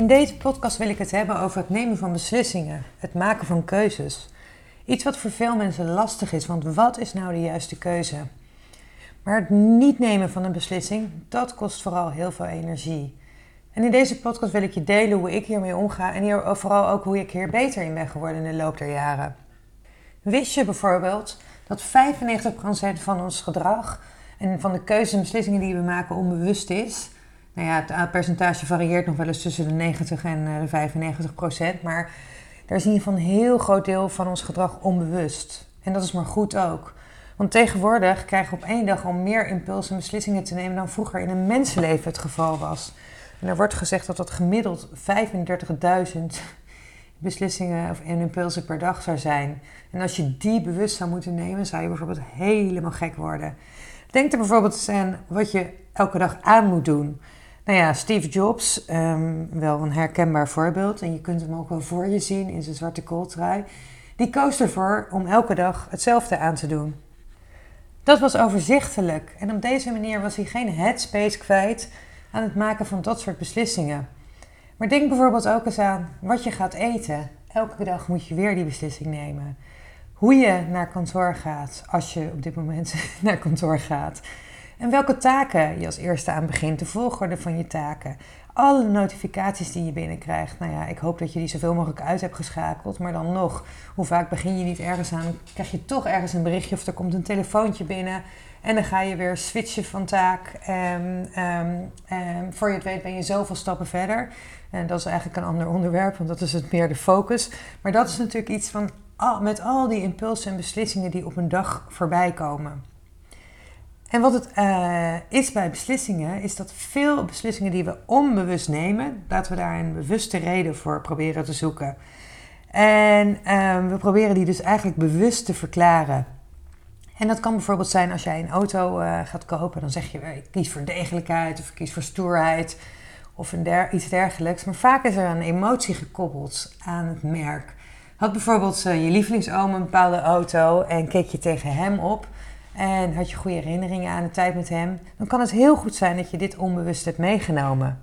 In deze podcast wil ik het hebben over het nemen van beslissingen, het maken van keuzes. Iets wat voor veel mensen lastig is, want wat is nou de juiste keuze? Maar het niet nemen van een beslissing, dat kost vooral heel veel energie. En in deze podcast wil ik je delen hoe ik hiermee omga en vooral ook hoe ik hier beter in ben geworden in de loop der jaren. Wist je bijvoorbeeld dat 95% van ons gedrag en van de keuzes en beslissingen die we maken onbewust is? Nou ja, het percentage varieert nog wel eens tussen de 90 en de 95 procent, maar daar is in geval een heel groot deel van ons gedrag onbewust. En dat is maar goed ook. Want tegenwoordig krijgen we op één dag al meer impulsen en beslissingen te nemen dan vroeger in een mensenleven het geval was. En er wordt gezegd dat dat gemiddeld 35.000 beslissingen of impulsen per dag zou zijn. En als je die bewust zou moeten nemen, zou je bijvoorbeeld helemaal gek worden. Denk er bijvoorbeeld aan wat je elke dag aan moet doen. Nou ja, Steve Jobs, um, wel een herkenbaar voorbeeld. En je kunt hem ook wel voor je zien in zijn zwarte kooltrui. Die koos ervoor om elke dag hetzelfde aan te doen. Dat was overzichtelijk. En op deze manier was hij geen headspace kwijt aan het maken van dat soort beslissingen. Maar denk bijvoorbeeld ook eens aan wat je gaat eten. Elke dag moet je weer die beslissing nemen. Hoe je naar kantoor gaat, als je op dit moment naar kantoor gaat. En welke taken je als eerste aan begint, de volgorde van je taken. Alle notificaties die je binnenkrijgt. Nou ja, ik hoop dat je die zoveel mogelijk uit hebt geschakeld. Maar dan nog, hoe vaak begin je niet ergens aan? Krijg je toch ergens een berichtje of er komt een telefoontje binnen. En dan ga je weer switchen van taak. En, um, um, voor je het weet ben je zoveel stappen verder. En dat is eigenlijk een ander onderwerp, want dat is het meer de focus. Maar dat is natuurlijk iets van met al die impulsen en beslissingen die op een dag voorbij komen. En wat het uh, is bij beslissingen, is dat veel beslissingen die we onbewust nemen, laten we daar een bewuste reden voor proberen te zoeken. En uh, we proberen die dus eigenlijk bewust te verklaren. En dat kan bijvoorbeeld zijn als jij een auto uh, gaat kopen, dan zeg je ik kies voor degelijkheid of ik kies voor stoerheid of der iets dergelijks. Maar vaak is er een emotie gekoppeld aan het merk. Had bijvoorbeeld je lievelingsoom een bepaalde auto en keek je tegen hem op en had je goede herinneringen aan de tijd met hem, dan kan het heel goed zijn dat je dit onbewust hebt meegenomen.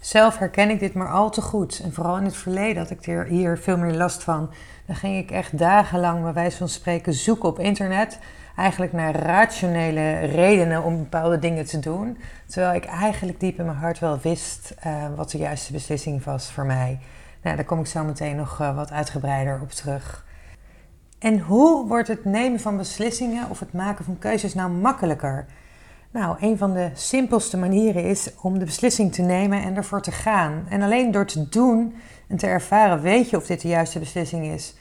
Zelf herken ik dit maar al te goed. En vooral in het verleden had ik er hier veel meer last van. Dan ging ik echt dagenlang, bij wijze van spreken, zoeken op internet. Eigenlijk naar rationele redenen om bepaalde dingen te doen. Terwijl ik eigenlijk diep in mijn hart wel wist uh, wat de juiste beslissing was voor mij. Nou, daar kom ik zo meteen nog uh, wat uitgebreider op terug. En hoe wordt het nemen van beslissingen of het maken van keuzes nou makkelijker? Nou, een van de simpelste manieren is om de beslissing te nemen en ervoor te gaan. En alleen door te doen en te ervaren weet je of dit de juiste beslissing is.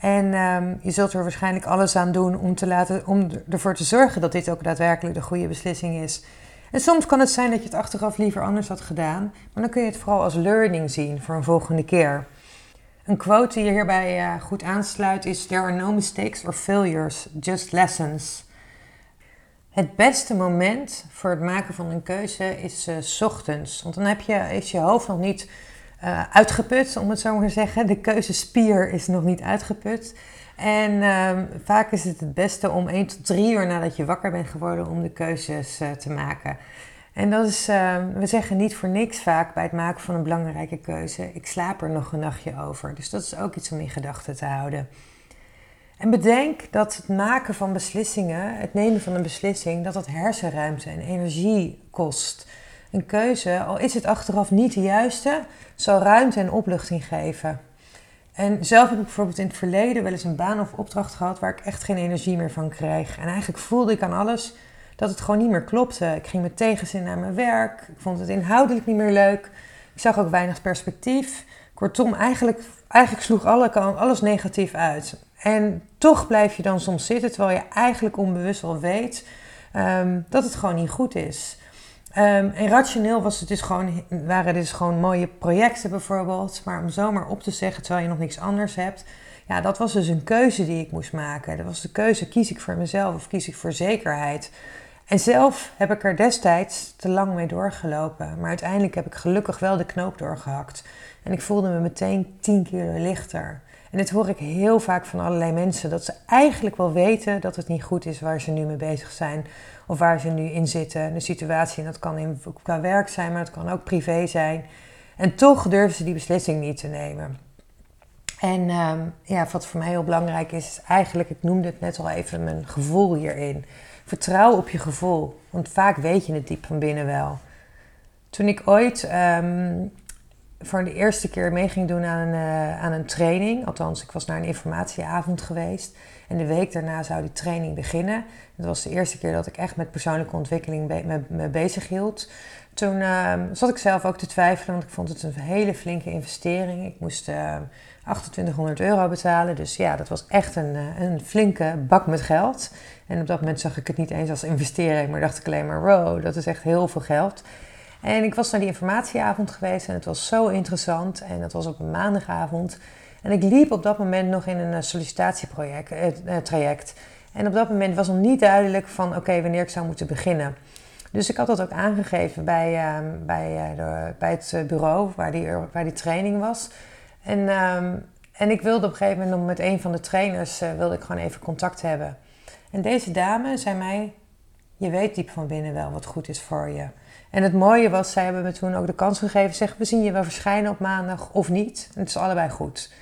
En um, je zult er waarschijnlijk alles aan doen om, te laten, om ervoor te zorgen dat dit ook daadwerkelijk de goede beslissing is. En soms kan het zijn dat je het achteraf liever anders had gedaan, maar dan kun je het vooral als learning zien voor een volgende keer. Een quote die hierbij uh, goed aansluit is: There are no mistakes or failures, just lessons. Het beste moment voor het maken van een keuze is uh, s ochtends. Want dan heb je, is je hoofd nog niet uh, uitgeput, om het zo maar te zeggen. De keuzespier is nog niet uitgeput. En ehm, vaak is het het beste om 1 tot 3 uur nadat je wakker bent geworden om de keuzes te maken. En dat is, uh, we zeggen niet voor niks vaak bij het maken van een belangrijke keuze. Ik slaap er nog een nachtje over. Dus dat is ook iets om in gedachten te houden. En bedenk dat het maken van beslissingen, het nemen van een beslissing, dat dat hersenruimte en energie kost. Een keuze, al is het achteraf niet de juiste, zal ruimte en opluchting geven. En zelf heb ik bijvoorbeeld in het verleden wel eens een baan of opdracht gehad waar ik echt geen energie meer van kreeg. En eigenlijk voelde ik aan alles dat het gewoon niet meer klopte. Ik ging met tegenzin naar mijn werk. Ik vond het inhoudelijk niet meer leuk. Ik zag ook weinig perspectief. Kortom, eigenlijk, eigenlijk sloeg alle, alles negatief uit. En toch blijf je dan soms zitten, terwijl je eigenlijk onbewust al weet ehm, dat het gewoon niet goed is. Um, en rationeel was het dus gewoon, waren dus gewoon mooie projecten bijvoorbeeld. Maar om zomaar op te zeggen terwijl je nog niks anders hebt. Ja, dat was dus een keuze die ik moest maken. Dat was de keuze, kies ik voor mezelf of kies ik voor zekerheid? En zelf heb ik er destijds te lang mee doorgelopen. Maar uiteindelijk heb ik gelukkig wel de knoop doorgehakt. En ik voelde me meteen 10 kilo lichter. En dit hoor ik heel vaak van allerlei mensen. Dat ze eigenlijk wel weten dat het niet goed is waar ze nu mee bezig zijn. Of waar ze nu in zitten. De situatie. En dat kan in, qua werk zijn, maar het kan ook privé zijn. En toch durven ze die beslissing niet te nemen. En ehm, ja, wat voor mij heel belangrijk is, is eigenlijk, ik noemde het net al even, mijn gevoel hierin. Vertrouw op je gevoel, want vaak weet je het diep van binnen wel. Toen ik ooit ehm, voor de eerste keer mee ging doen aan een, uh, aan een training, althans, ik was naar een informatieavond geweest. En de week daarna zou die training beginnen. Dat was de eerste keer dat ik echt met persoonlijke ontwikkeling me, me bezig hield. Toen ehm, zat ik zelf ook te twijfelen, want ik vond het een hele flinke investering. Ik moest 2800 euro betalen. Dus ja, dat was echt een, eh, een flinke bak met geld. En op dat moment zag ik het niet eens als investering, maar dacht ik alleen maar, wow, dat is echt heel veel geld. En ik was naar die informatieavond geweest en het was zo interessant. En dat was op een maandagavond. En ik liep op dat moment nog in een eh, sollicitatieproject, eh, traject. En op dat moment was nog niet duidelijk van oké, wanneer ik zou moeten beginnen. Dus ik had dat ook aangegeven bij, uh, bij, de, bij het bureau waar die, waar die training was. En, ehm, en ik wilde op een gegeven moment met een van de trainers wilde ik gewoon even contact hebben. En deze dame zei mij: Je weet diep van binnen wel wat goed is voor je. En het mooie was, zij hebben me toen ook de kans gegeven: zeg, we zien je wel verschijnen op maandag of niet. het is allebei goed.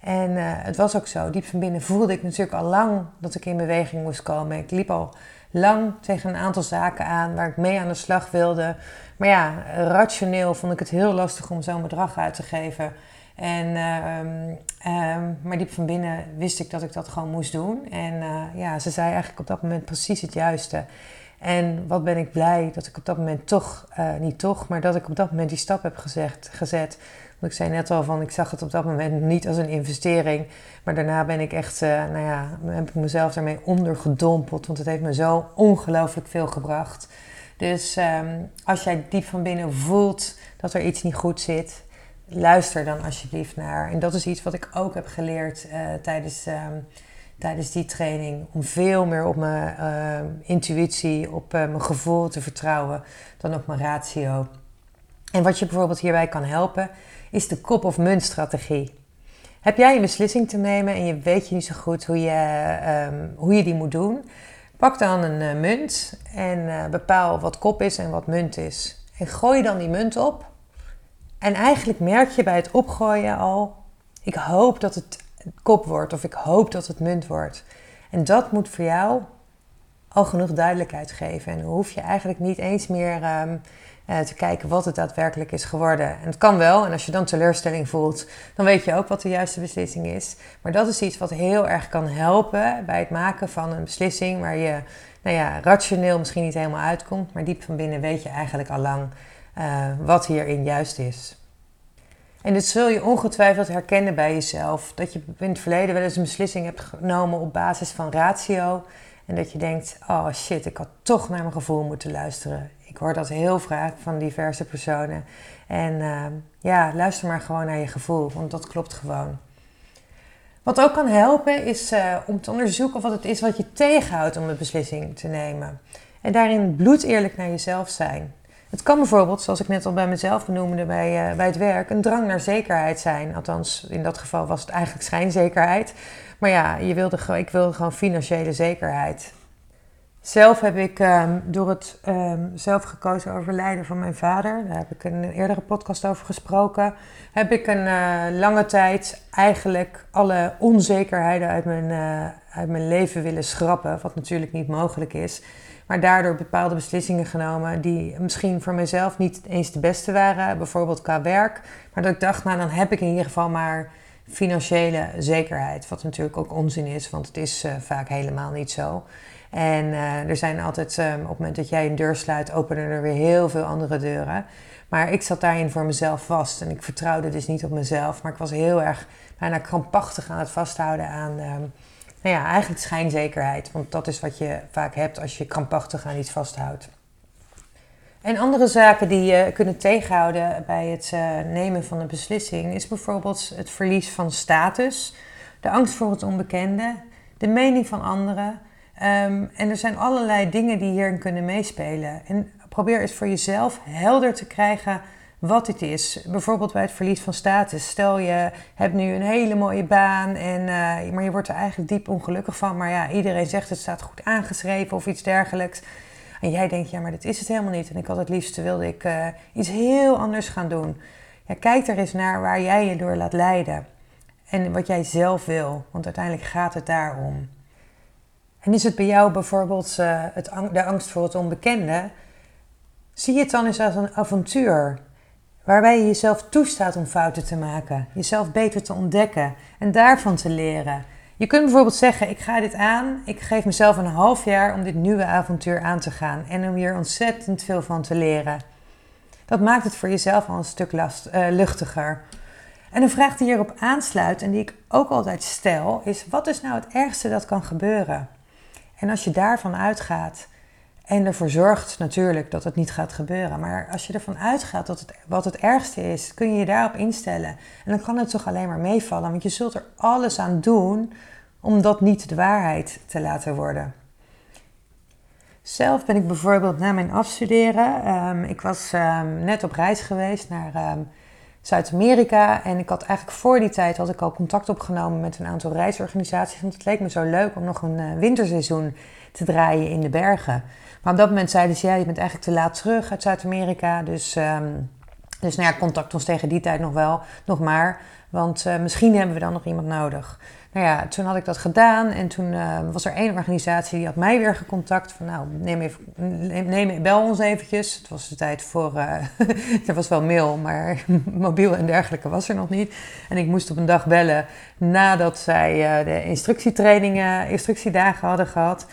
En uh, het was ook zo. Diep van binnen voelde ik natuurlijk al lang dat ik in beweging moest komen. Ik liep al lang tegen een aantal zaken aan waar ik mee aan de slag wilde. Maar ja, rationeel vond ik het heel lastig om zo'n bedrag uit te geven. En, uh, maar diep van binnen wist ik dat ik dat gewoon moest doen. En uh, ja, ze zei eigenlijk op dat moment precies het juiste. En wat ben ik blij dat ik op dat moment toch, uh, niet toch, maar dat ik op dat moment die stap heb gezegd, gezet. Want ik zei net al van, ik zag het op dat moment niet als een investering. Maar daarna ben ik echt, uh, nou ja, heb ik mezelf daarmee ondergedompeld. Want het heeft me zo ongelooflijk veel gebracht. Dus um, als jij diep van binnen voelt dat er iets niet goed zit, luister dan alsjeblieft naar. En dat is iets wat ik ook heb geleerd uh, tijdens, uh, tijdens die training. Om veel meer op mijn uh, intuïtie, op mijn gevoel te vertrouwen dan op mijn ratio. En wat je bijvoorbeeld hierbij kan helpen, is de kop- of muntstrategie. Heb jij een beslissing te nemen en je weet je niet zo goed hoe je, um, hoe je die moet doen? Pak dan een munt en bepaal wat kop is en wat munt is. En gooi dan die munt op en eigenlijk merk je bij het opgooien al, ik hoop dat het kop wordt of ik hoop dat het munt wordt. En dat moet voor jou al genoeg duidelijkheid geven. En dan hoef je eigenlijk niet eens meer ehm, eh, te kijken wat het daadwerkelijk is geworden. En het kan wel, en als je dan teleurstelling voelt, dan weet je ook wat de juiste beslissing is. Maar dat is iets wat heel erg kan helpen bij het maken van een beslissing waar je nou ja, rationeel misschien niet helemaal uitkomt, maar diep van binnen weet je eigenlijk al lang uh, wat hierin juist is. En dit zul je ongetwijfeld herkennen bij jezelf. Dat je in het verleden wel eens een beslissing hebt genomen op basis van ratio. En dat je denkt, oh shit, ik had toch naar mijn gevoel moeten luisteren. Ik hoor dat heel vaak van diverse personen. En uh, ja, luister maar gewoon naar je gevoel, want dat klopt gewoon. Wat ook kan helpen is uh, om te onderzoeken wat het is wat je tegenhoudt om een beslissing te nemen. En daarin bloed eerlijk naar jezelf zijn. Het kan bijvoorbeeld, zoals ik net al bij mezelf benoemde bij, uh, bij het werk, een drang naar zekerheid zijn. Althans, in dat geval was het eigenlijk schijnzekerheid. Maar ja, je wilde, ik wilde gewoon financiële zekerheid. Zelf heb ik um, door het um, zelf gekozen overlijden van mijn vader, daar heb ik een eerdere podcast over gesproken, heb ik een uh, lange tijd eigenlijk alle onzekerheden uit mijn, uh, uit mijn leven willen schrappen, wat natuurlijk niet mogelijk is. Maar daardoor bepaalde beslissingen genomen die misschien voor mezelf niet eens de beste waren. Bijvoorbeeld qua werk. Maar dat ik dacht, nou dan heb ik in ieder geval maar financiële zekerheid. Wat natuurlijk ook onzin is, want het is uh, vaak helemaal niet zo. En uh, er zijn altijd, um, op het moment dat jij een deur sluit, openen er weer heel veel andere deuren. Maar ik zat daarin voor mezelf vast. En ik vertrouwde dus niet op mezelf. Maar ik was heel erg bijna krampachtig aan het vasthouden aan, um, nou ja, eigenlijk schijnzekerheid. Want dat is wat je vaak hebt als je krampachtig aan iets vasthoudt. En andere zaken die je kunnen tegenhouden bij het uh, nemen van een beslissing is bijvoorbeeld het verlies van status, de angst voor het onbekende, de mening van anderen. Um, en er zijn allerlei dingen die hierin kunnen meespelen. En probeer eens voor jezelf helder te krijgen wat dit is. Bijvoorbeeld bij het verlies van status. Stel je hebt nu een hele mooie baan, en, uh, maar je wordt er eigenlijk diep ongelukkig van. Maar ja, iedereen zegt het staat goed aangeschreven of iets dergelijks. En jij denkt, ja, maar dat is het helemaal niet. En ik had het liefst wilde ik uh, iets heel anders gaan doen. Ja, kijk er eens naar waar jij je door laat leiden. En wat jij zelf wil. Want uiteindelijk gaat het daarom. En is het bij jou bijvoorbeeld uh, het, de angst voor het onbekende? Zie het dan eens als een avontuur. Waarbij je jezelf toestaat om fouten te maken. Jezelf beter te ontdekken. En daarvan te leren. Je kunt bijvoorbeeld zeggen: Ik ga dit aan. Ik geef mezelf een half jaar om dit nieuwe avontuur aan te gaan. En om hier ontzettend veel van te leren. Dat maakt het voor jezelf al een stuk last, uh, luchtiger. En een vraag die hierop aansluit en die ik ook altijd stel, is: wat is nou het ergste dat kan gebeuren? En als je daarvan uitgaat en ervoor zorgt natuurlijk dat het niet gaat gebeuren, maar als je ervan uitgaat dat het, wat het ergste is, kun je je daarop instellen. En dan kan het toch alleen maar meevallen, want je zult er alles aan doen om dat niet de waarheid te laten worden. Zelf ben ik bijvoorbeeld na mijn afstuderen, um, ik was um, net op reis geweest naar um, Zuid-Amerika. En ik had eigenlijk voor die tijd had ik al contact opgenomen met een aantal reisorganisaties. Want het leek me zo leuk om nog een uh, winterseizoen te draaien in de bergen. Maar op dat moment zeiden ze, ja, je bent eigenlijk te laat terug uit Zuid-Amerika. Dus, um, dus nou ja, contact ons tegen die tijd nog wel, nog maar. Want uh, misschien hebben we dan nog iemand nodig. Nou ja, toen had ik dat gedaan en toen uh, was er één organisatie die had mij weer gecontact. Van nou, neem even, neem, bel ons eventjes. Het was de tijd voor, uh, er was wel mail, maar mobiel en dergelijke was er nog niet. En ik moest op een dag bellen nadat zij de instructietrainingen, instructiedagen hadden gehad.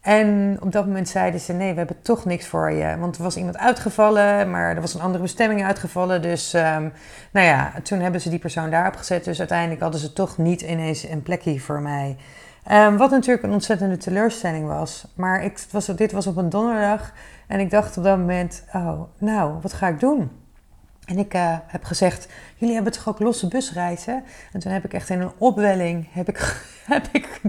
En op dat moment zeiden ze: nee, we hebben toch niks voor je. Want er was iemand uitgevallen, maar er was een andere bestemming uitgevallen. Dus um, nou ja, toen hebben ze die persoon daarop gezet. Dus uiteindelijk hadden ze toch niet ineens een plekje voor mij. Um, wat natuurlijk een ontzettende teleurstelling was. Maar ik, was, dit was op een donderdag. En ik dacht op dat moment: oh, nou, wat ga ik doen? En ik uh, heb gezegd, jullie hebben toch ook losse busreizen? En toen heb ik echt in een opwelling, heb ik, heb ik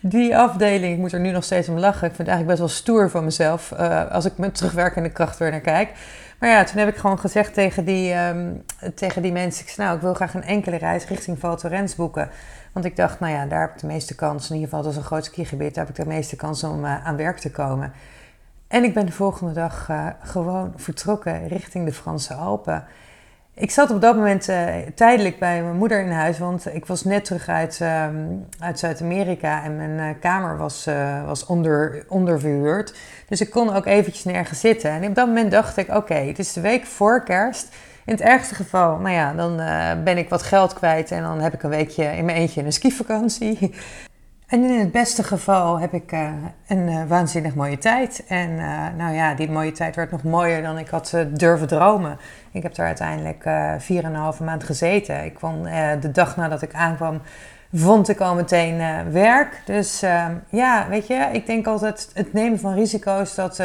die afdeling, ik moet er nu nog steeds om lachen. Ik vind het eigenlijk best wel stoer van mezelf, uh, als ik met terugwerkende kracht weer naar kijk. Maar ja, toen heb ik gewoon gezegd tegen die, um, tegen die mensen, ik nou, ik wil graag een enkele reis richting Val Thorens boeken. Want ik dacht, nou ja, daar heb ik de meeste kans, in ieder geval dat is een groot skigebied, daar heb ik de meeste kans om uh, aan werk te komen. En ik ben de volgende dag gewoon vertrokken richting de Franse Alpen. Ik zat op dat moment uh, tijdelijk bij mijn moeder in huis, want ik was net terug uit, uh, uit Zuid-Amerika en mijn uh, kamer was, was onder, onderverhuurd. Dus ik kon ook eventjes nergens zitten. En op dat moment dacht ik, oké, het is de week voor kerst. In het ergste geval, nou ja, dan ben ik wat geld kwijt en dan heb ik een weekje in mijn eentje een skivakantie. En in het beste geval heb ik uh, een uh, waanzinnig mooie tijd. En uh, nou ja, die mooie tijd werd nog mooier dan ik had durven dromen. Ik heb daar uiteindelijk vier en een halve maand gezeten. Ik kwam de dag nadat ik aankwam, vond ik al meteen werk. Dus ehm, ja, weet je, ik denk altijd het nemen van risico's, dat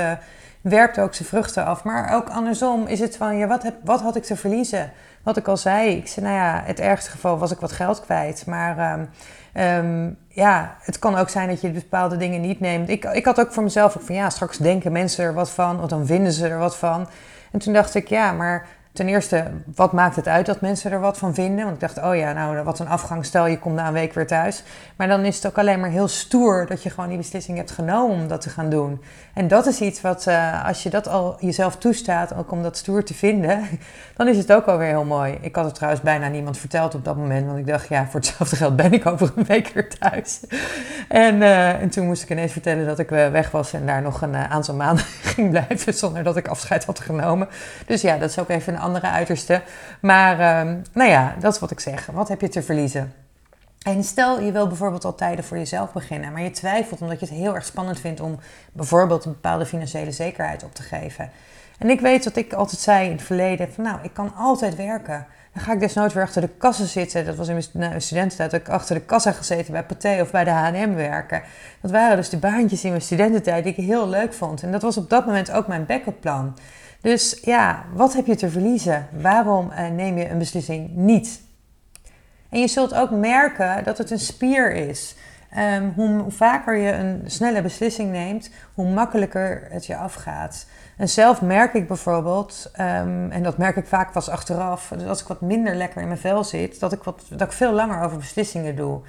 werpt ook zijn vruchten af. Maar ook andersom is het van, ja, wat, heb, wat had ik te verliezen? Wat ik al zei, ik zei, nou ja, het ergste geval was ik wat geld kwijt. Maar... Um, Um, ja, het kan ook zijn dat je bepaalde dingen niet neemt. Ik, ik had ook voor mezelf ook van ja, straks denken mensen er wat van, of dan vinden ze er wat van. En toen dacht ik, ja, maar ten eerste, wat maakt het uit dat mensen er wat van vinden? Want ik dacht, oh ja, nou, wat een afgang, stel je komt na een week weer thuis. Maar dan is het ook alleen maar heel stoer dat je gewoon die beslissing hebt genomen om dat te gaan doen. En dat is iets wat, uh, als je dat al jezelf toestaat, ook om dat stoer te vinden, dan is het ook alweer heel mooi. Ik had het trouwens bijna niemand verteld op dat moment, want ik dacht, ja, voor hetzelfde geld ben ik over een week weer thuis. En, uh, en toen moest ik ineens vertellen dat ik uh, weg was en daar nog een aantal maanden ging blijven zonder dat ik afscheid had genomen. Dus ja, dat is ook even een andere uiterste. Maar um, nou ja, dat is wat ik zeg. Wat heb je te verliezen? En stel je wil bijvoorbeeld al tijden voor jezelf beginnen, maar je twijfelt omdat je het heel erg spannend vindt om bijvoorbeeld een bepaalde financiële zekerheid op te geven. En ik weet dat ik altijd zei in het verleden van nou, ik kan altijd werken. Dan ga ik desnoods weer achter de kassa zitten. Dat was in mijn studententijd dat ik achter de kassa gezeten bij Pathé of bij de H&M werken. Dat waren dus de baantjes in mijn studententijd die ik heel leuk vond. En dat was op dat moment ook mijn backup plan. Dus ja, wat heb je te verliezen? Waarom eh, neem je een beslissing niet? En je zult ook merken dat het een spier is. Um, hoe vaker je een snelle beslissing neemt, hoe makkelijker het je afgaat. En zelf merk ik bijvoorbeeld, um, en dat merk ik vaak pas achteraf, als ik wat minder lekker in mijn vel zit, dat ik, wat, dat ik veel langer over beslissingen doe.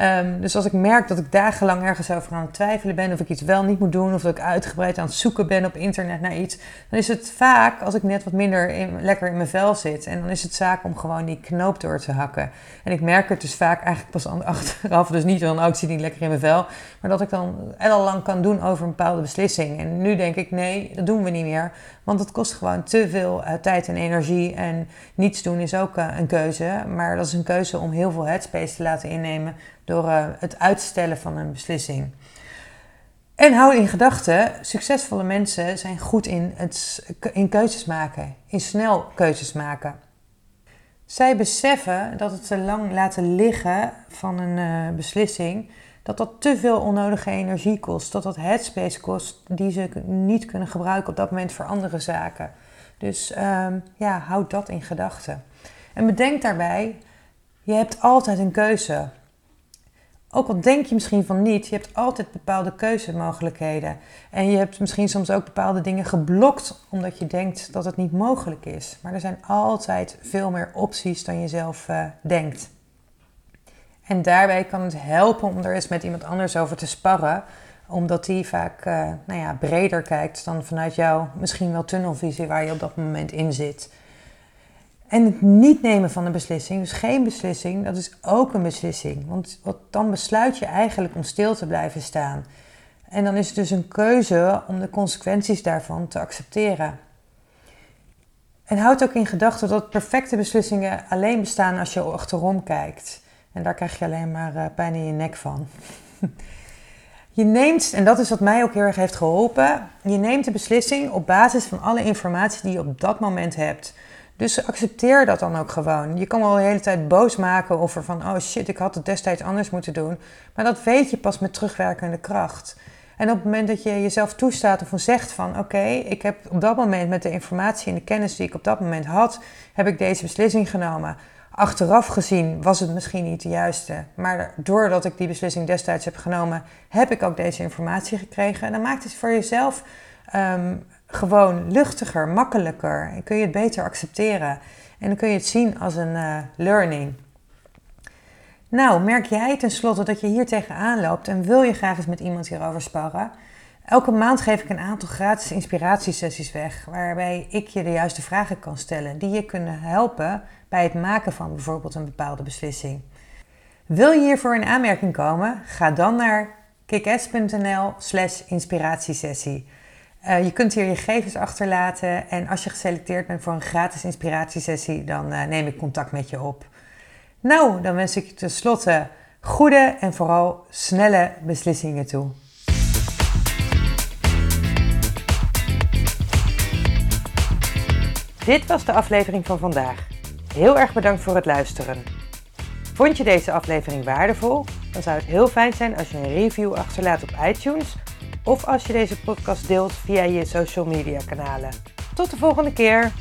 Um, dus als ik merk dat ik dagenlang ergens over aan het twijfelen ben, of ik iets wel niet moet doen, of dat ik uitgebreid aan het zoeken ben op internet naar iets, dan is het vaak als ik net wat minder in, lekker in mijn vel zit. En dan is het zaak om gewoon die knoop door te hakken. En ik merk het dus vaak eigenlijk pas achteraf, dus niet van, oh, ik zit niet lekker in mijn vel, maar dat ik dan lang kan doen over een bepaalde beslissing. En nu denk ik, nee, dat doen we niet meer, want het kost gewoon te veel uh, tijd en energie. En niets doen is ook uh, een keuze, maar dat is een keuze om heel veel headspace te laten innemen door uh, het uitstellen van een beslissing. En hou in gedachten, succesvolle mensen zijn goed in, het, in keuzes maken, in snel keuzes maken. Zij beseffen dat het te lang laten liggen van een beslissing, dat dat te veel onnodige energie kost, dat dat headspace kost die ze niet kunnen gebruiken op dat moment voor andere zaken. Dus um, ja, houd dat in gedachten. En bedenk daarbij, je hebt altijd een keuze. Ook al denk je misschien van niet, je hebt altijd bepaalde keuzemogelijkheden. En je hebt misschien soms ook bepaalde dingen geblokt omdat je denkt dat het niet mogelijk is. Maar er zijn altijd veel meer opties dan je zelf uh, denkt. En daarbij kan het helpen om er eens met iemand anders over te sparren, omdat die vaak uh, nou ja, breder kijkt dan vanuit jou misschien wel tunnelvisie waar je op dat moment in zit. En het niet nemen van een beslissing, dus geen beslissing, dat is ook een beslissing. Want wat, dan besluit je eigenlijk om stil te blijven staan. En dan is het dus een keuze om de consequenties daarvan te accepteren. En houd ook in gedachten dat perfecte beslissingen alleen bestaan als je achterom kijkt. En daar krijg je alleen maar uh, pijn in je nek van. je neemt, en dat is wat mij ook heel erg heeft geholpen, je neemt de beslissing op basis van alle informatie die je op dat moment hebt. Dus accepteer dat dan ook gewoon. Je kan wel de hele tijd boos maken over van, oh shit, ik had het destijds anders moeten doen. Maar dat weet je pas met terugwerkende kracht. En op het moment dat je jezelf toestaat of zegt van, oké, ik heb op dat moment met de informatie en de kennis die ik op dat moment had, heb ik deze beslissing genomen. Achteraf gezien was het misschien niet de juiste, maar doordat ik die beslissing destijds heb genomen, heb ik ook deze informatie gekregen. En dan maakt het voor jezelf um, gewoon luchtiger, makkelijker. En kun je het beter accepteren. En dan kun je het zien als een uh, learning. Nou, merk jij tenslotte dat je hier tegenaan loopt en wil je graag eens met iemand hierover sparren? Elke maand geef ik een aantal gratis inspiratiesessies weg, waarbij ik je de juiste vragen kan stellen die je kunnen helpen bij het maken van bijvoorbeeld een bepaalde beslissing. Wil je hiervoor in aanmerking komen? Ga dan naar kickass.nl/slash inspiratiesessie. Uh, je kunt hier je gegevens achterlaten en als je geselecteerd bent voor een gratis inspiratiesessie, dan uh, neem ik contact met je op. Nou, dan wens ik je tenslotte goede en vooral snelle beslissingen toe. Dit was de aflevering van vandaag. Heel erg bedankt voor het luisteren. Vond je deze aflevering waardevol? Dan zou het heel fijn zijn als je een review achterlaat op iTunes of als je deze podcast deelt via je social media kanalen. Tot de volgende keer!